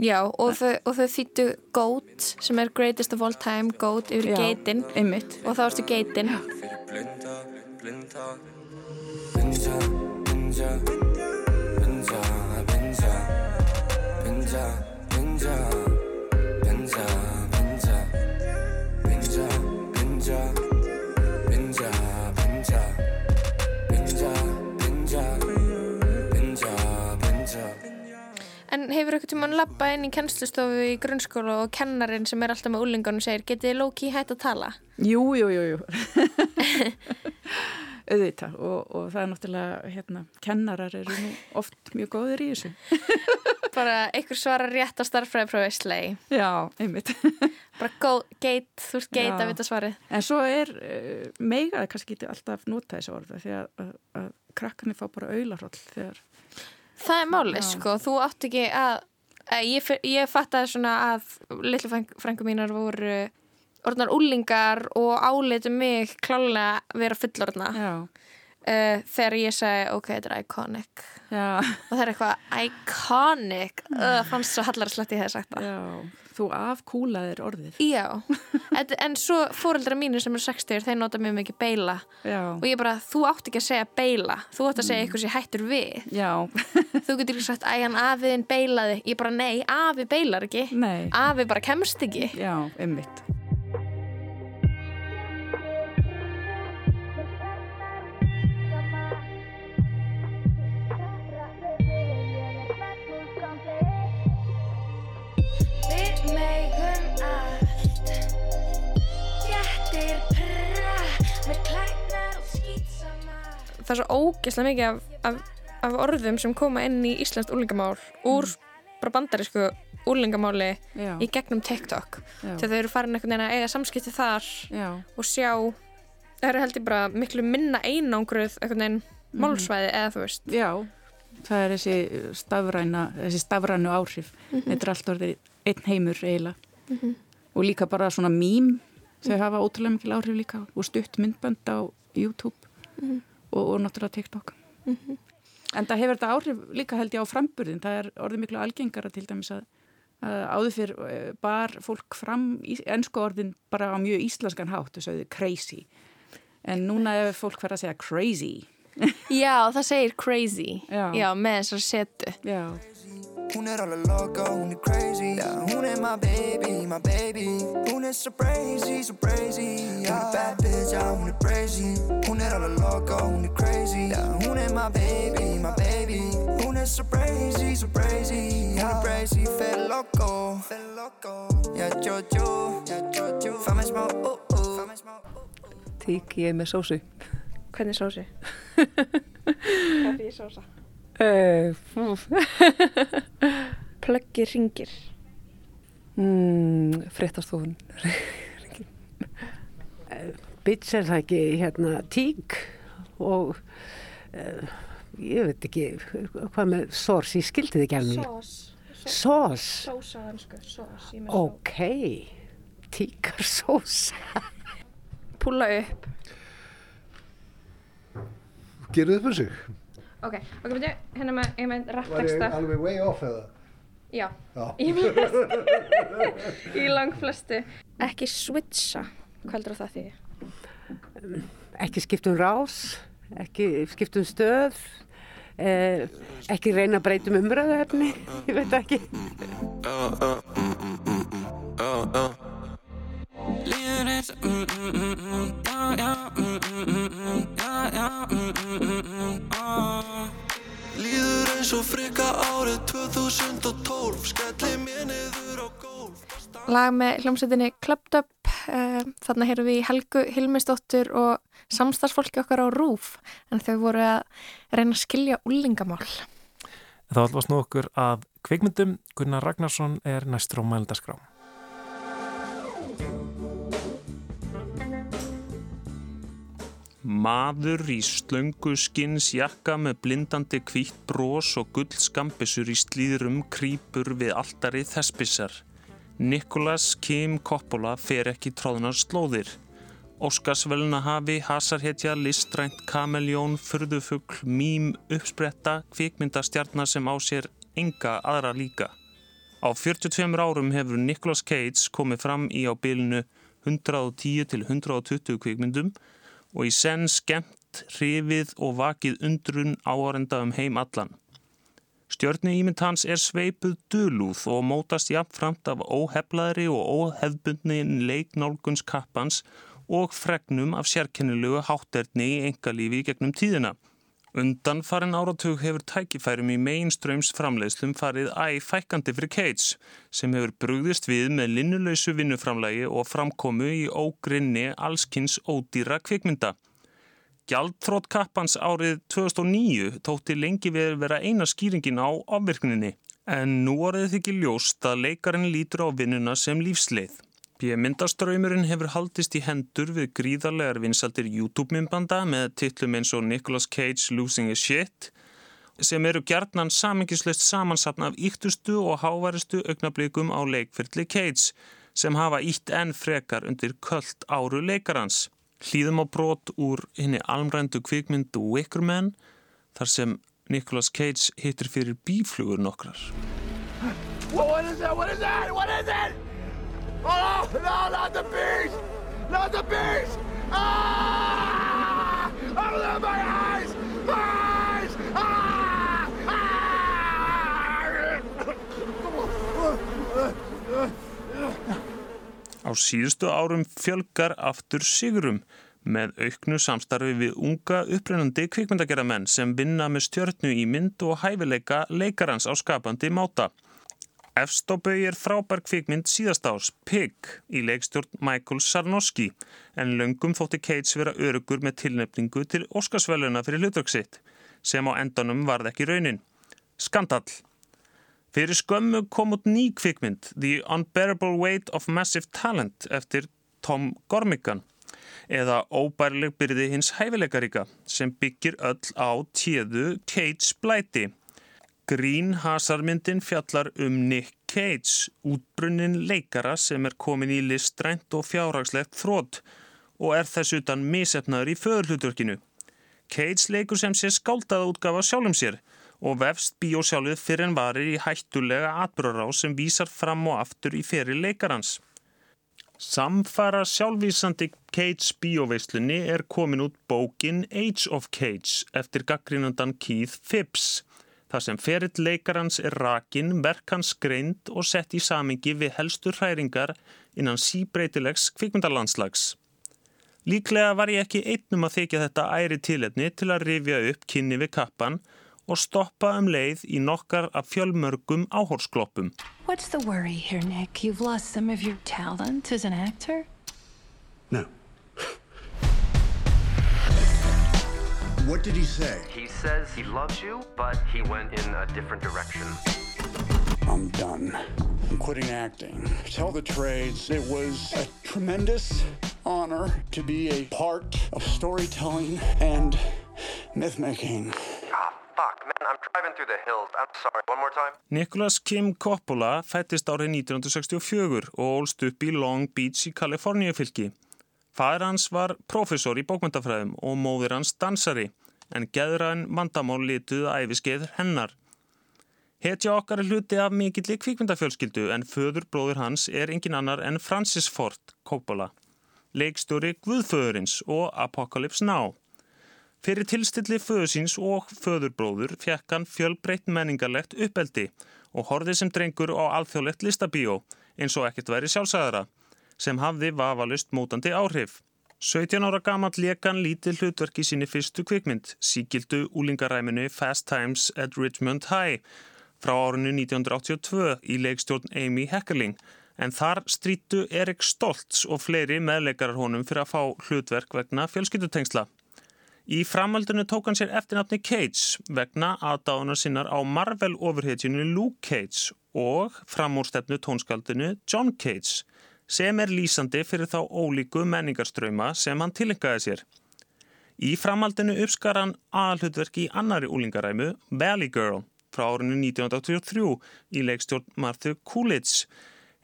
Speaker 2: Já, og þau, og þau þýttu GOAT sem er greatest of all time, GOAT yfir
Speaker 27: Já,
Speaker 2: geitin
Speaker 27: einmitt.
Speaker 2: og þá ertu geitin
Speaker 17: Blinda, blinda Binja, binja Binja, binja Binja, binja Binja, binja Binja, binja Binja, binja Binja, binja
Speaker 2: En hefur eitthvað tímann labbað inn í kennslustofu í grunnskóla og kennarinn sem er alltaf með úlingunum segir getið þið lóki hægt að tala?
Speaker 27: Jú, jú, jú, jú. Auðvitað og, og það er náttúrulega, hérna, kennarar eru nú oft mjög góðir í þessu.
Speaker 2: Bara einhver svara rétt á starffræðiprófi slei
Speaker 27: Já, einmitt. *laughs*
Speaker 2: Bara go, geit, þú veist geit að vita svarið.
Speaker 27: En svo er uh, meiga kannski ekki alltaf nota þessu orða því að, að, að krakkarnir fá bara auðlarroll þegar
Speaker 2: Það er málið, sko, þú átt ekki að, að ég, f- ég fattaði svona að litlu frængu frængu mínar voru orðnar úlingar og áleitu mig klálega vera fullorðna. Uh, þegar ég segi, ok, þetta er iconic
Speaker 27: Já.
Speaker 2: og það er eitthvað iconic. Uh, fannst svo hallarslegt ég hefði sagt það.
Speaker 27: Já, þú afkúlaðir orðið.
Speaker 2: Já, en, en svo fóreldra mínir sem eru 60, þeir nota mjög mikið beila
Speaker 27: Já.
Speaker 2: og ég bara, þú átt ekki að segja beila þú átt að segja eitthvað sem hættur við.
Speaker 27: Já. *laughs*
Speaker 2: þú getur ekki sagt, æjan afiðin beilaði. Ég bara, nei, afi beilar ekki.
Speaker 27: Nei.
Speaker 2: afi bara kemst ekki.
Speaker 27: Já, einmitt
Speaker 2: það er svo ógeðslega mikið af, af, af orðum sem koma inn í Íslands úlingamál úr bara bandarísku úlingamáli
Speaker 27: Já.
Speaker 2: í gegnum TikTok þegar þau eru farin einhvern veginn að eiga samskipti þar
Speaker 27: Já.
Speaker 2: og sjá það eru held ég bara miklu minna einangruð einhvern veginn
Speaker 27: Mhm.
Speaker 2: málsvæði eða þú veist
Speaker 27: Já, það er þessi stafræna, þessi stafrænu áhrif
Speaker 2: Mhm.
Speaker 27: þetta er allt orðið einn heimur eiginlega
Speaker 2: Mhm.
Speaker 27: og líka bara svona mím þau hafa ótrúlega mikil áhrif líka og stutt myndbönd á YouTube
Speaker 2: Mhm.
Speaker 27: Og, og náttúrulega TikTok.
Speaker 2: Mhm.
Speaker 27: en það hefur þetta áhrif líka held ég á framburðin það er orðið miklu algengara til dæmis að, áður fyrir uh, bar fólk fram ennsku orðin bara á mjög íslenskan hátt og sögðu crazy. En núna ef fólk verður að segja crazy.
Speaker 2: Já, það segir crazy.
Speaker 27: Já,
Speaker 2: Já með þessar setu.
Speaker 27: Já
Speaker 31: Hún er alveg loco, hún er crazy. Yeah, Hún er my baby, my baby. Hún er so crazy, so crazy. Yeah. Hún er bad bitch, já hún er crazy. Hún er alveg loco, hún er crazy. Yeah, Hún er my baby, my baby. Hún er so crazy, so crazy. Hún er crazy, fer loco Já, Jojo, já, Jojo Fá mig smá, oh, oh.
Speaker 20: Tík ég með sósu.
Speaker 2: Hvernig sósu? *laughs* Hvað fyrir sósa?
Speaker 20: Fúf. *laughs*
Speaker 2: Plöggir ringir
Speaker 20: mm, Fréttastofun.
Speaker 18: Bits er það ekki hérna tík og uh, ég veit ekki hvað með sors, ég skildi þið ekki alveg.
Speaker 2: Sós
Speaker 18: Sós?
Speaker 2: Sós sós
Speaker 18: Ok, tíkar sós.
Speaker 2: Púla upp
Speaker 19: Gerðu þið fyrir sig?
Speaker 2: Ok, ok, veitu, hérna með, ég með
Speaker 19: Var ég
Speaker 2: rappteksta
Speaker 19: alveg way off eða?
Speaker 2: Já,
Speaker 19: Já.
Speaker 2: Í, flest, *laughs* í lang flestu Ekki switcha, hvað heldur það því?
Speaker 18: Ekki skiptum rás, ekki skiptum stöð, eh, ekki reyna að breytum umræðuefni, *laughs* ég veit ekki.
Speaker 21: Mm, mm, mm, mm, mm, mm, mm, mm, mm, mm, mm, mm, ah. Líður eins og frika árið 2012 Skelli mér niður á gólf
Speaker 2: Lag með hljómsveitinni Clubbed Up uh, þarna heyrum við Helgu Hilmisdóttur og samstagsfólki okkar á Rúf en þau voru að reyna að skilja úlingamál
Speaker 1: Það var alltaf okkur að kvikmyndum Gunnar Ragnarsson er næstur á mælendaskrá
Speaker 32: Maður í slöngu skins jakka með blindandi hvítt brós og gull skambisur í slíðrum krýpur við altari þessbissar. Nikolas Kim Coppola fer ekki tróðnar slóðir. Óskarsveluna hafi, hasarhetja, listrænt, kameljón, furðufugl, mím, uppspretta, kvikmyndastjarnar sem á sér enga aðra líka. Á 42 árum hefur Nicolas Cage komið fram í á bylunu 110 til 120 kvikmyndum og í senn skemmt, hrifið og vakið undrun áarenda um heim allan. Stjörnu ímynd hans er sveipuð dölúð og mótast jafnframt af óheflaðri og óhefbundni leiknálguns kappans og fregnum af sérkennilegu hátterni í engalífi gegnum tíðina. Undan farin áratug hefur tækifærum í mainströms framleiðslum farið æg fækandi fyrir Cage sem hefur brugðist við með linnuleysu vinnuframlægi og framkomu í ógrinni allskins ódýra kvikmynda. Gjaldþrótt kappans árið 2009 tótti lengi við vera eina skýringin á ofvirkninni en nú orðið þykir ljóst að leikarinn lítur á vinnuna sem lífsleið. P-myndaströymurinn hefur haldist í hendur við gríðarlegar vinsaldir YouTube-myndbanda með titlum eins og Nicolas Cage Losing a Shit sem eru gjarnan samingislust samansatna af yktustu og hávaristu augnablikum á leikfyrli Cage sem hafa ítt enn frekar undir kvöld áru leikarans. Hlýðum á brot úr henni almrændu kvikmyndu Wickerman þar sem Nicolas Cage hittir fyrir bíflugur nokkrar.
Speaker 21: What is that? What is that? What is it? Oh, no, not the beast! Not the beast! Ah! Open my eyes! Eyes! Ah!
Speaker 32: Á síðustu árum fjölgar aftur sigurum með auknu samstarfi við unga upprennandi kvikmyndageramenn sem vinna með stjörnu í mynd og hæfileika leikarans á skapandi máta. Efstóbau er frábær kvikmynd síðast árs, Pig, í leikstjórn Michael Sarnowski, en löngum þótti Cates vera örugur með tilnefningu til Óskarsvæluna fyrir hlutvöksitt, sem á endanum varð ekki raunin. Skandall. Fyrir skömmu kom út ný kvikmynd, The Unbearable Weight of Massive Talent, eftir Tom Gormican, eða Óbærleg byrði hins hæfileikaríka, sem byggir öll á tíðu Cates blæti. Green Hazard-myndin fjallar um Nick Cage, útbrunnin leikara sem er komin í listrænt og fjárhagslegt þrótt og er þess utan misefnaður í föðurhlutverkinu. Cage leikur sem sé skáldaða útgafa sjálfum sér og vefst bíósjálfið fyrir en varir í hættulega atbyrgará sem vísar fram og aftur í fyrir leikarans. Samfara sjálfvísandi Cage bíóveislunni er komin út bókin Age of Cage eftir gaggrínandan Keith Phipps. Það sem ferill leikarans er rakin, verk hans greind og sett í samingi við helstur hræringar innan síbreytilegs kvikmyndarlandslags. Líklega var ég ekki einnum að þykja þetta æri tilefni til að rifja upp kynni við kappan og stoppa um leið í nokkar af fjölmörgum áhorskloppum.
Speaker 33: What's the worry here, Nick? You've lost some of your talent as an actor?
Speaker 34: No. *laughs* What did he say?
Speaker 35: He says he loves you, but he went in a different direction.
Speaker 34: I'm done. I'm quitting acting. Tell the trades, it was a tremendous honor to be a part of storytelling and myth making.
Speaker 35: Ah, fuck, man, I'm driving through the hills. I'm sorry. One more time.
Speaker 32: Nicholas Kim Coppola fættist árið 1964 og ólst upp í Long Beach í Kaliforníu fylki. Fæður hans var profesor í bókmyndafræðum og móðir hans dansari, en geðraðin vandamál lituð æfiskeið hennar. Hetja okkar er hluti af mikilli kvikmyndafjölskyldu en föður bróður hans er engin annar en Francis Ford Coppola, leikstjóri Guðföðurins og Apocalypse Now. Fyrir tilstilli föðusins og föðurbróður fekk hann fjölbreytt menningarlegt uppeldi og horfið sem drengur á alþjóðlegt listabíó eins og ekkert væri sjálfsæðara sem hafði vafalust mótandi áhrif. 17 ára gammal lekan lítið hlutverki síni fyrstu kvikmynd, síkildu úlingaræminu Fast Times at Richmond High frá árinu 1982 í leikstjórn Amy Heckerling en þar strítu Erik Stoltz og fleiri meðleikarar honum fyrir að fá hlutverk vegna fjölskyttutengsla. Í framhaldinu tók hann sér eftirnafni Cage vegna aðdáðunar sinnar á Marvel ofurhetjunu Luke Cage og framúrstefnu tónskaldinu John Cage sem er lýsandi fyrir þá ólíku menningarströyma sem hann tilengaði sér. Í framhaldinu uppskar hann aðalhutverki í annari úlingaræmu Valley Girl frá árinu 1983 í leikstjórn Martha Coolidge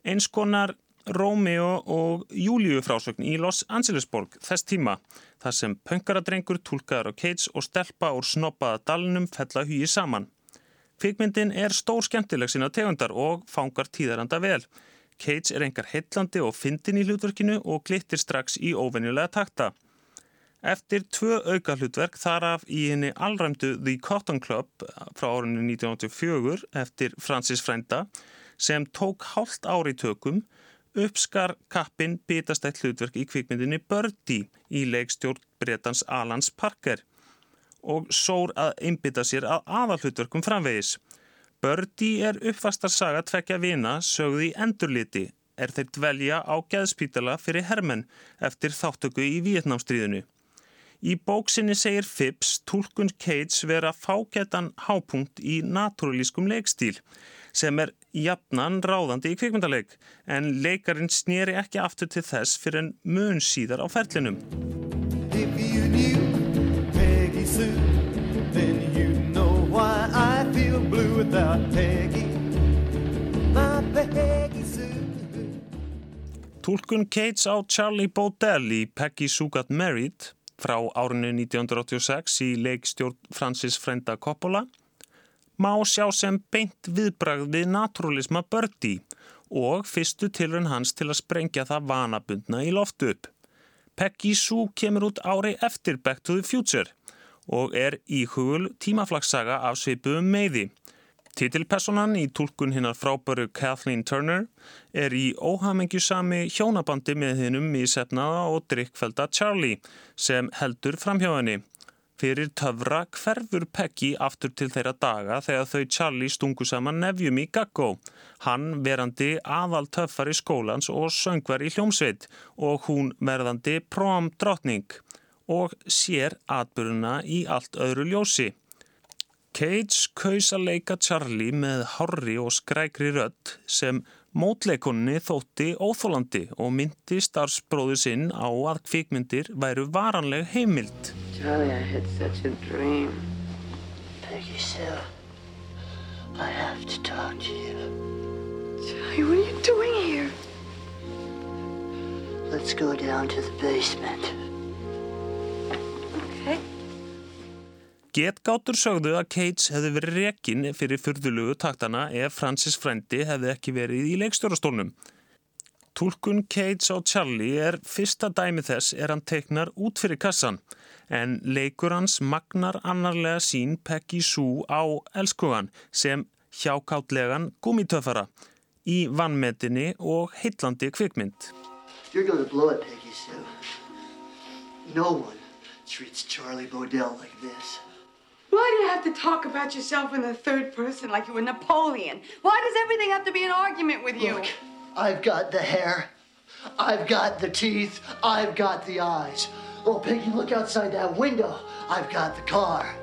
Speaker 32: eins konar Rómeo og Júliu frásögn í Los Angelesborg þess tíma þar sem pönkaradrengur, tólkaður á Cage og stelpa úr snoppaða dalnum fella hugi saman. Kvikmyndin er stór skemmtileg sinna tegundar og fangar tíðaranda vel. Cage er engar heitlandi og fyndin í hlutverkinu og glittir strax í óvenjulega takta. Eftir tvö auka hlutverk þar af í henni allræmdu The Cotton Club frá árinu 1984 eftir Francis Frenda sem tók hálft ári tökum uppskar kappin bitastætt hlutverk í kvikmyndinni Birdie í leikstjórn Bretans Alans Parker og sór að einbytta sér að aðalhlutverkum framvegis. Birdie er uppvastarsaga tvekja vina sögði í endurliti er þeir dvelja á geðspítala fyrir hermenn eftir þáttöku í Vietnamstríðinu. Í bóksinni segir Phipps tólkun Cage vera fáketan hápunkt í naturalískum leikstíl sem er jafnan ráðandi í kvikmyndaleg en leikarin snýri ekki aftur til þess fyrir en mun síðar á ferlinum. Tólkun Cage á Charlie Baudel í Peggy Sue Got Married frá árinu 1986 í leikstjórn Francis Frenda Coppola má sjá sem beint viðbragð við naturalisma Birdie og fyrstu tilrun hans til að sprengja það vanabundna í loftu upp. Peggy Sue kemur út ári eftir Back to the Future og er íhugul tímaflagssaga af svipuðum meiði. Titilpersonan í tólkun hinnar frábæru Kathleen Turner er í óhamingjusami hjónabandi með hinnum í sefnaða og drikkfelda Charlie sem heldur framhjá henni. Fyrir töfra hverfur Peggy aftur til þeirra daga þegar þau Charlie stungu saman nefjum í Gaggo. Hann verandi aðal töffar í skólans og söngvar í hljómsveit og hún verðandi prom drottning og sér atbyrjuna í allt öðru ljósi. Cage kaus að leika Charlie með horri og skrækri rödd sem mótleikunni þótti óþólandi og myndi starfsbróður sinn á að kvikmyndir væru varanleg heimild.
Speaker 36: Charlie, I had such a dream. Peggy Sue, I have to talk to you.
Speaker 33: Charlie, what are you doing here?
Speaker 36: Let's go down to the basement.
Speaker 32: Getgátur sögðu að Cates hefði verið rekin fyrir fyrðulugu taktana ef Francis Frendi hefði ekki verið í leikstjórastólnum. Tólkun Cates á Charlie er fyrsta dæmi þess er hann teiknar út fyrir kassan en leikur hans magnar annarlega sín Peggy Sue á elskugan sem hjákáttlegan gummitöfara í vannmetinni og heitlandi kvikmynd.
Speaker 36: You're gonna blow it, Peggy Sue. No one treats Charlie Bodell like this.
Speaker 37: Why do you have to talk about yourself in the third person like you were Napoleon? Why does everything have to be an argument with you?
Speaker 36: Look, I've got the hair, I've got the teeth, I've got the eyes. Oh, Peggy, look outside that window. I've got the car.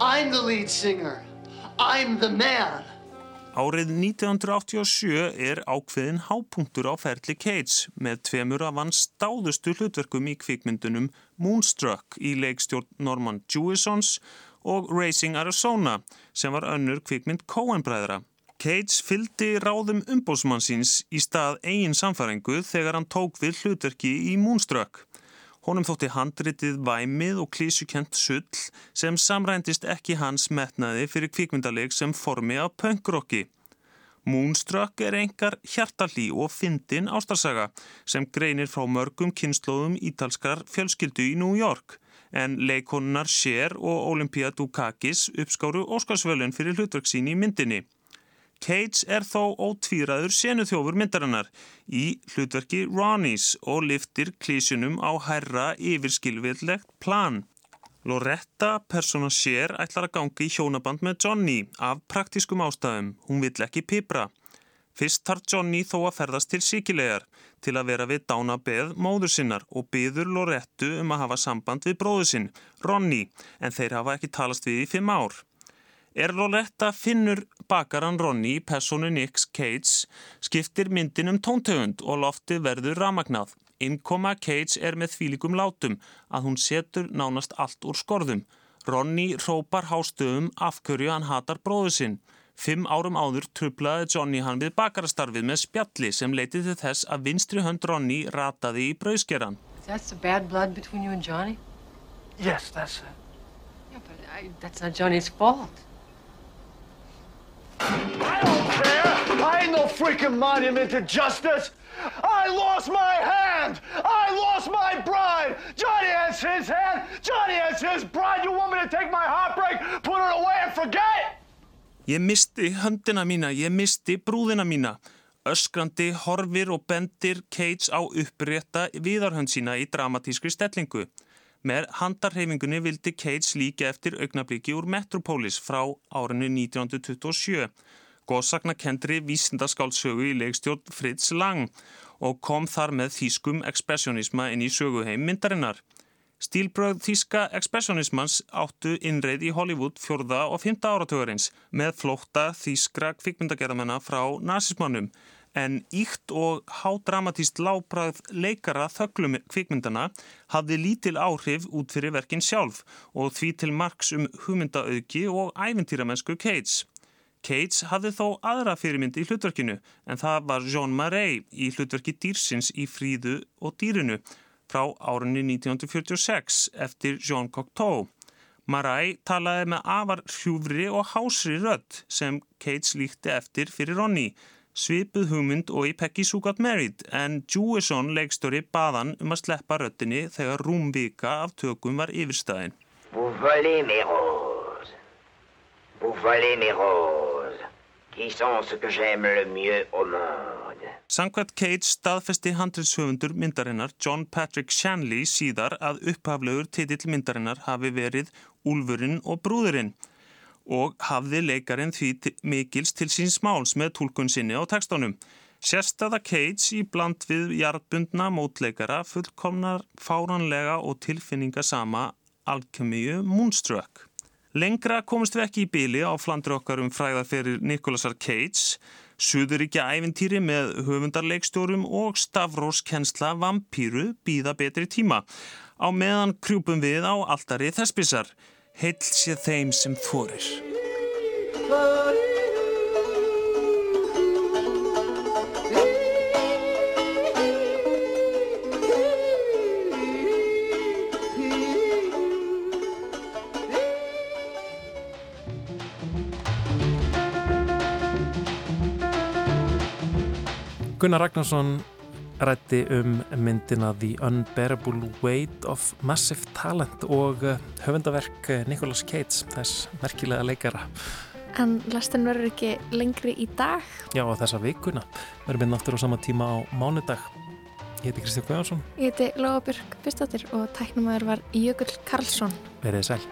Speaker 36: I'm the lead singer. I'm the man.
Speaker 32: Árið 1987 er ákveðin hápunktur á ferli Cates með tveimur af hans stáðustu hlutverkum í kvikmyndunum Moonstruck í leikstjórn Norman Jewisons og Racing Arizona sem var önnur kvikmynd Coen-bræðra. Cates fyldi ráðum umbósmannsins í stað eigin samfæringu þegar hann tók við hlutverki í Moonstruck. Honum þótti handritið væmið og klísukent sull sem samrændist ekki hans metnaði fyrir kvikmyndaleg sem formi af punkrocki. Moonstruck er engar hjartalí og fyndin ástarsaga sem greinir frá mörgum kynnslóðum ítalskar fjölskyldu í New York en leikonunnar Cher og Olympia Dukakis uppskáru Óskarsvölun fyrir hlutverksín í myndinni. Cage er þó ótvíraður senuþjófur myndarinnar í hlutverki Ronnies og liftir klísunum á herra yfirskilvillegt plan. Loretta, persóna sér, ætlar að gangi í hjónaband með Johnny af praktískum ástæðum. Hún vill ekki pipra. Fyrst tar Johnny þó að ferðast til síkilegar til að vera við dána beð móður sinnar og byður Lorettu um að hafa samband við bróðu sinn, Ronny, en þeir hafa ekki talast við í fimm ár. Er Loretta finnur bakaran Ronny í personu Nick Cage skiptir myndin um tóntegund og lofti verður ramagnað. Innkoma Cage er með þvílikum látum að hún setur nánast allt úr skorðum. Ronny rópar hástöðum afkörju hann hatar bróðu sinn. Fimm árum áður trublaði Johnny hann við bakarastarfið með spjalli sem leitið til þess að vinstri hönd Ronny rataði í brauðskeran.
Speaker 38: That's the bad blood between you and Johnny?
Speaker 36: Yes, that's it.
Speaker 38: Yeah, but I, that's not Johnny's fault.
Speaker 39: I don't care. I ain't no freaking monument to justice. I lost my hand. I lost my bride. Johnny has his hand. Johnny has his bride. You want me to take my heartbreak, put it away and forget?
Speaker 32: Ég misti höndina mína, ég misti brúðina mína. Öskrandi horfir og bendir Cage á upprétta viðarhönd sína í dramatískri stellingu. Með handarhefingunni vildi Cage líka eftir augnabliki úr Metropolis frá árinu 1927. Góðsakna kendri vísindaskáldsögu í leikstjórn Fritz Lang og kom þar með þýskum ekspressionisma inn í söguheim myndarinnar. Stílbröð þýska ekspressionismans áttu innreið í Hollywood fjörða og fymta áratögarins með flótta þýskra kvikmyndagerðamennar frá nazismannum en íkt og hádramatíst lábræð leikara þöglum kvikmyndana hafði lítil áhrif út fyrir verkin sjálf og því til marks um hugmyndaauki og ævintýramennsku Cage. Cage hafði þó aðra fyrirmynd í hlutverkinu en það var Jean Marais í hlutverki dýrsins í Fríðu og dýrinu frá árunni 1946 eftir Jean Cocteau. Marais talaði með afar hljúfri og hásri rödd sem Cage líkti eftir fyrir Ronny, svipuð hugmynd og í Peggy Sue Got Married en Jewison leikstöri baðan um að sleppa röddinni þegar rúmvika af tökum var yfirstæðin.
Speaker 40: Mes roses. Vous volez mes roses, qui sont ce que j'aime le mieux au monde.
Speaker 32: Samkvæmt Cage staðfesti handrilshöfundur myndarinnar John Patrick Shanley síðar að upphaflegur titill myndarinnar hafi verið Úlfurinn og brúðurinn og hafði leikarin því mikils til síns máls með tólkun sinni á tekstónum. Sérstaða Cage í bland við jarðbundna mótleikara fullkomnar fáranlega og tilfinningasama alkemíu Moonstruck. Lengra komist við ekki í bíli á flandur okkar um fræða fyrir Nicholasar Cage, Suðuríkja ævintýri með höfundarleikstjórum og stafróskensla vampýru býða betri tíma. Á meðan krjúpum við á alltari þessbísar. Heill sé þeim sem þorir.
Speaker 1: Gunnar Ragnarsson rætti um myndina The Unbearable Weight of Massive Talent og uh, höfundaverk uh, Nicolas Cage, þess merkilega leikara.
Speaker 2: En lestin verður ekki lengri í dag.
Speaker 1: Já, þessa vikuna. Verðum við náttúrulega á sama tíma á mánudag. Ég heiti Kristján Guðjónsson.
Speaker 2: Ég heiti Lóabjörg Bistóttir og tæknumæður var Jökull Karlsson.
Speaker 1: Verðið sæl.